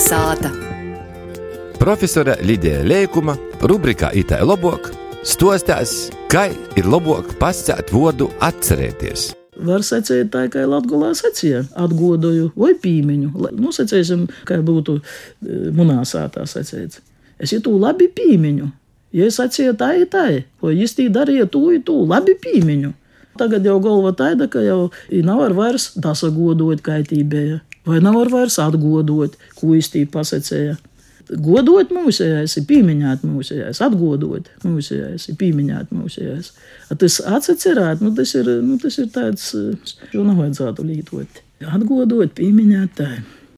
Kalnasāta. Profesora Lidija Lēkuma rubrikā Itālijā labāk stostās, kā ir labāk pasakāt vārdu atcerēties. Var secēt tā, kā Latvijā secīja, atgodoju vai pīmiņu. Nu, secēsim, kā būtu monēsātā secēts. Es jūtu labi pīmiņu. Ja es secīju tā, tā, vai es tī darīju to, to labi pīmiņu. Tagad jau galva tāda, ka jau nav vairs dasagodot kaitībēja, vai nav vairs atgodot, ko īstī pasecēja. Godot mūsējais, ir pieminēt mūsējais, atgodot mūsējais, ir pieminēt mūsējais. Tas atcerēt, nu tas ir, nu tas ir tāds, šo nav vajadzētu lītot. Atgodot, pieminēt tā.